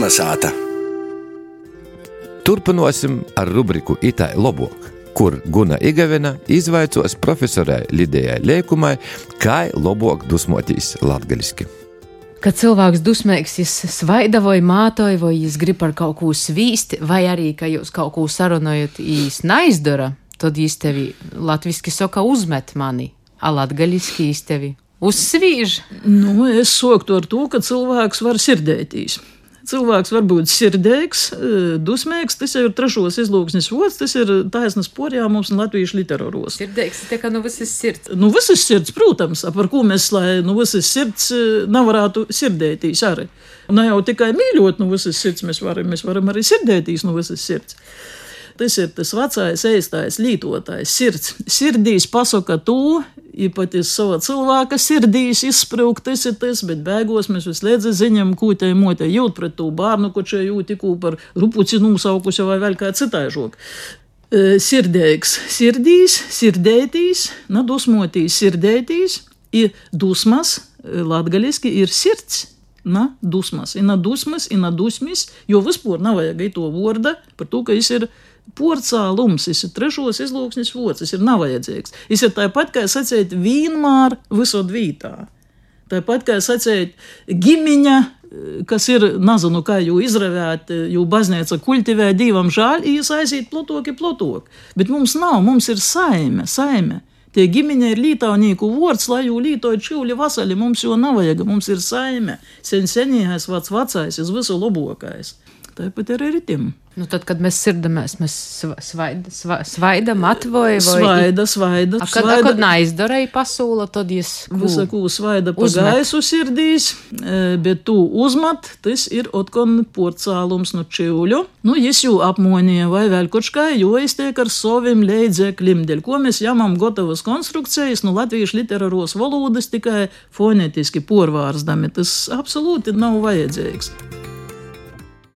Kalnasāta. Turpināsim ar rubriku Itālijā Lobok, kur Guna Igavena izvaicos profesorai Lidijai Liekumai, kā labāk dusmotīs latgaliski. Kad cilvēks dusmīgs, viņš svaida vai mātoja, vai viņš grib ar kaut ko svīst, vai arī, ka jūs kaut ko sarunājat, viņš neizdara, tad viņš tevi latviski saka uzmet mani, a latgaliski viņš tevi uzsvīž. Nu, es soktu ar to, ka cilvēks var sirdētīs. Cilvēks var būt sirdīgs, dusmīgs. Tas jau ir trešos izlūksnis vots, tas ir taisnas porjā mums un latviešu literatūros. Sirdīgs, tā kā nu visas sirds. Nu, visas sirds, protams, par ko mēs, lai nu visas sirds nevarētu sirdētīs arī. Ne jau tikai mīļot no nu visas sirds, mēs varam, mēs varam arī sirdētīs no nu visas sirds. Tas ir tas vecais, īstais, lītotais sirds. Sirdīs pasaka to, pat ir sava cilvēka sirdīs izsprūgt, tas ir tas, bet beigās mēs vislēdzi ziņam, ko te motē jūt pret to bērnu, ko čia jūt tikko par rupuci nosaukusi vai vēl kā citāžok. Sirdīgs, sirdīs, sirdētīs, nadusmotīs, sirdētīs, ir dusmas, latgaliski ir sirds. Na, dusmas, ir na dusmas, ir na dusmis, jo vispār nav vajag to vārdu par to, ka viņš ir porcālums, tas ir trešos izlūksnis vots, tas ir nav vajadzīgs. Tas ir tāpat, kā sacīt, vienmēr visur vītā. Tāpat kā sacīt, ģimiņa, kas ir, nezinu, kā jau izravēt, jau baznīca kultivē divam žāļ, jūs aiziet plotoki, plotoki. Bet mums nav, mums ir saime, saime. Tie ģimeņa ir lītaunīku vārds, lai jau lītoja čivli vasali, mums jau nav vajag, mums ir saime. Sen senīgais, vats vecais, visu labokais. Tāpat arī ritim. Nu, tad, kad mēs sirdamies, mēs svaida, sva, svaidam, atvoju vai svaida, svaida. A, kad, svaida. A, kad neizdarēja pasūla, tad jūs visaku svaida pa gaisu sirdīs, e, bet tu uzmat, tas ir otkon porcālums no čivļu. Nu, jis jau apmonīja vai vēl kā, jo es tiek ar saviem leidzekļiem, dēļ ko mēs jamam gatavas konstrukcijas, nu, latviešu literāros valodas tikai fonetiski porvārzdami. Tas absolūti nav vajadzīgs.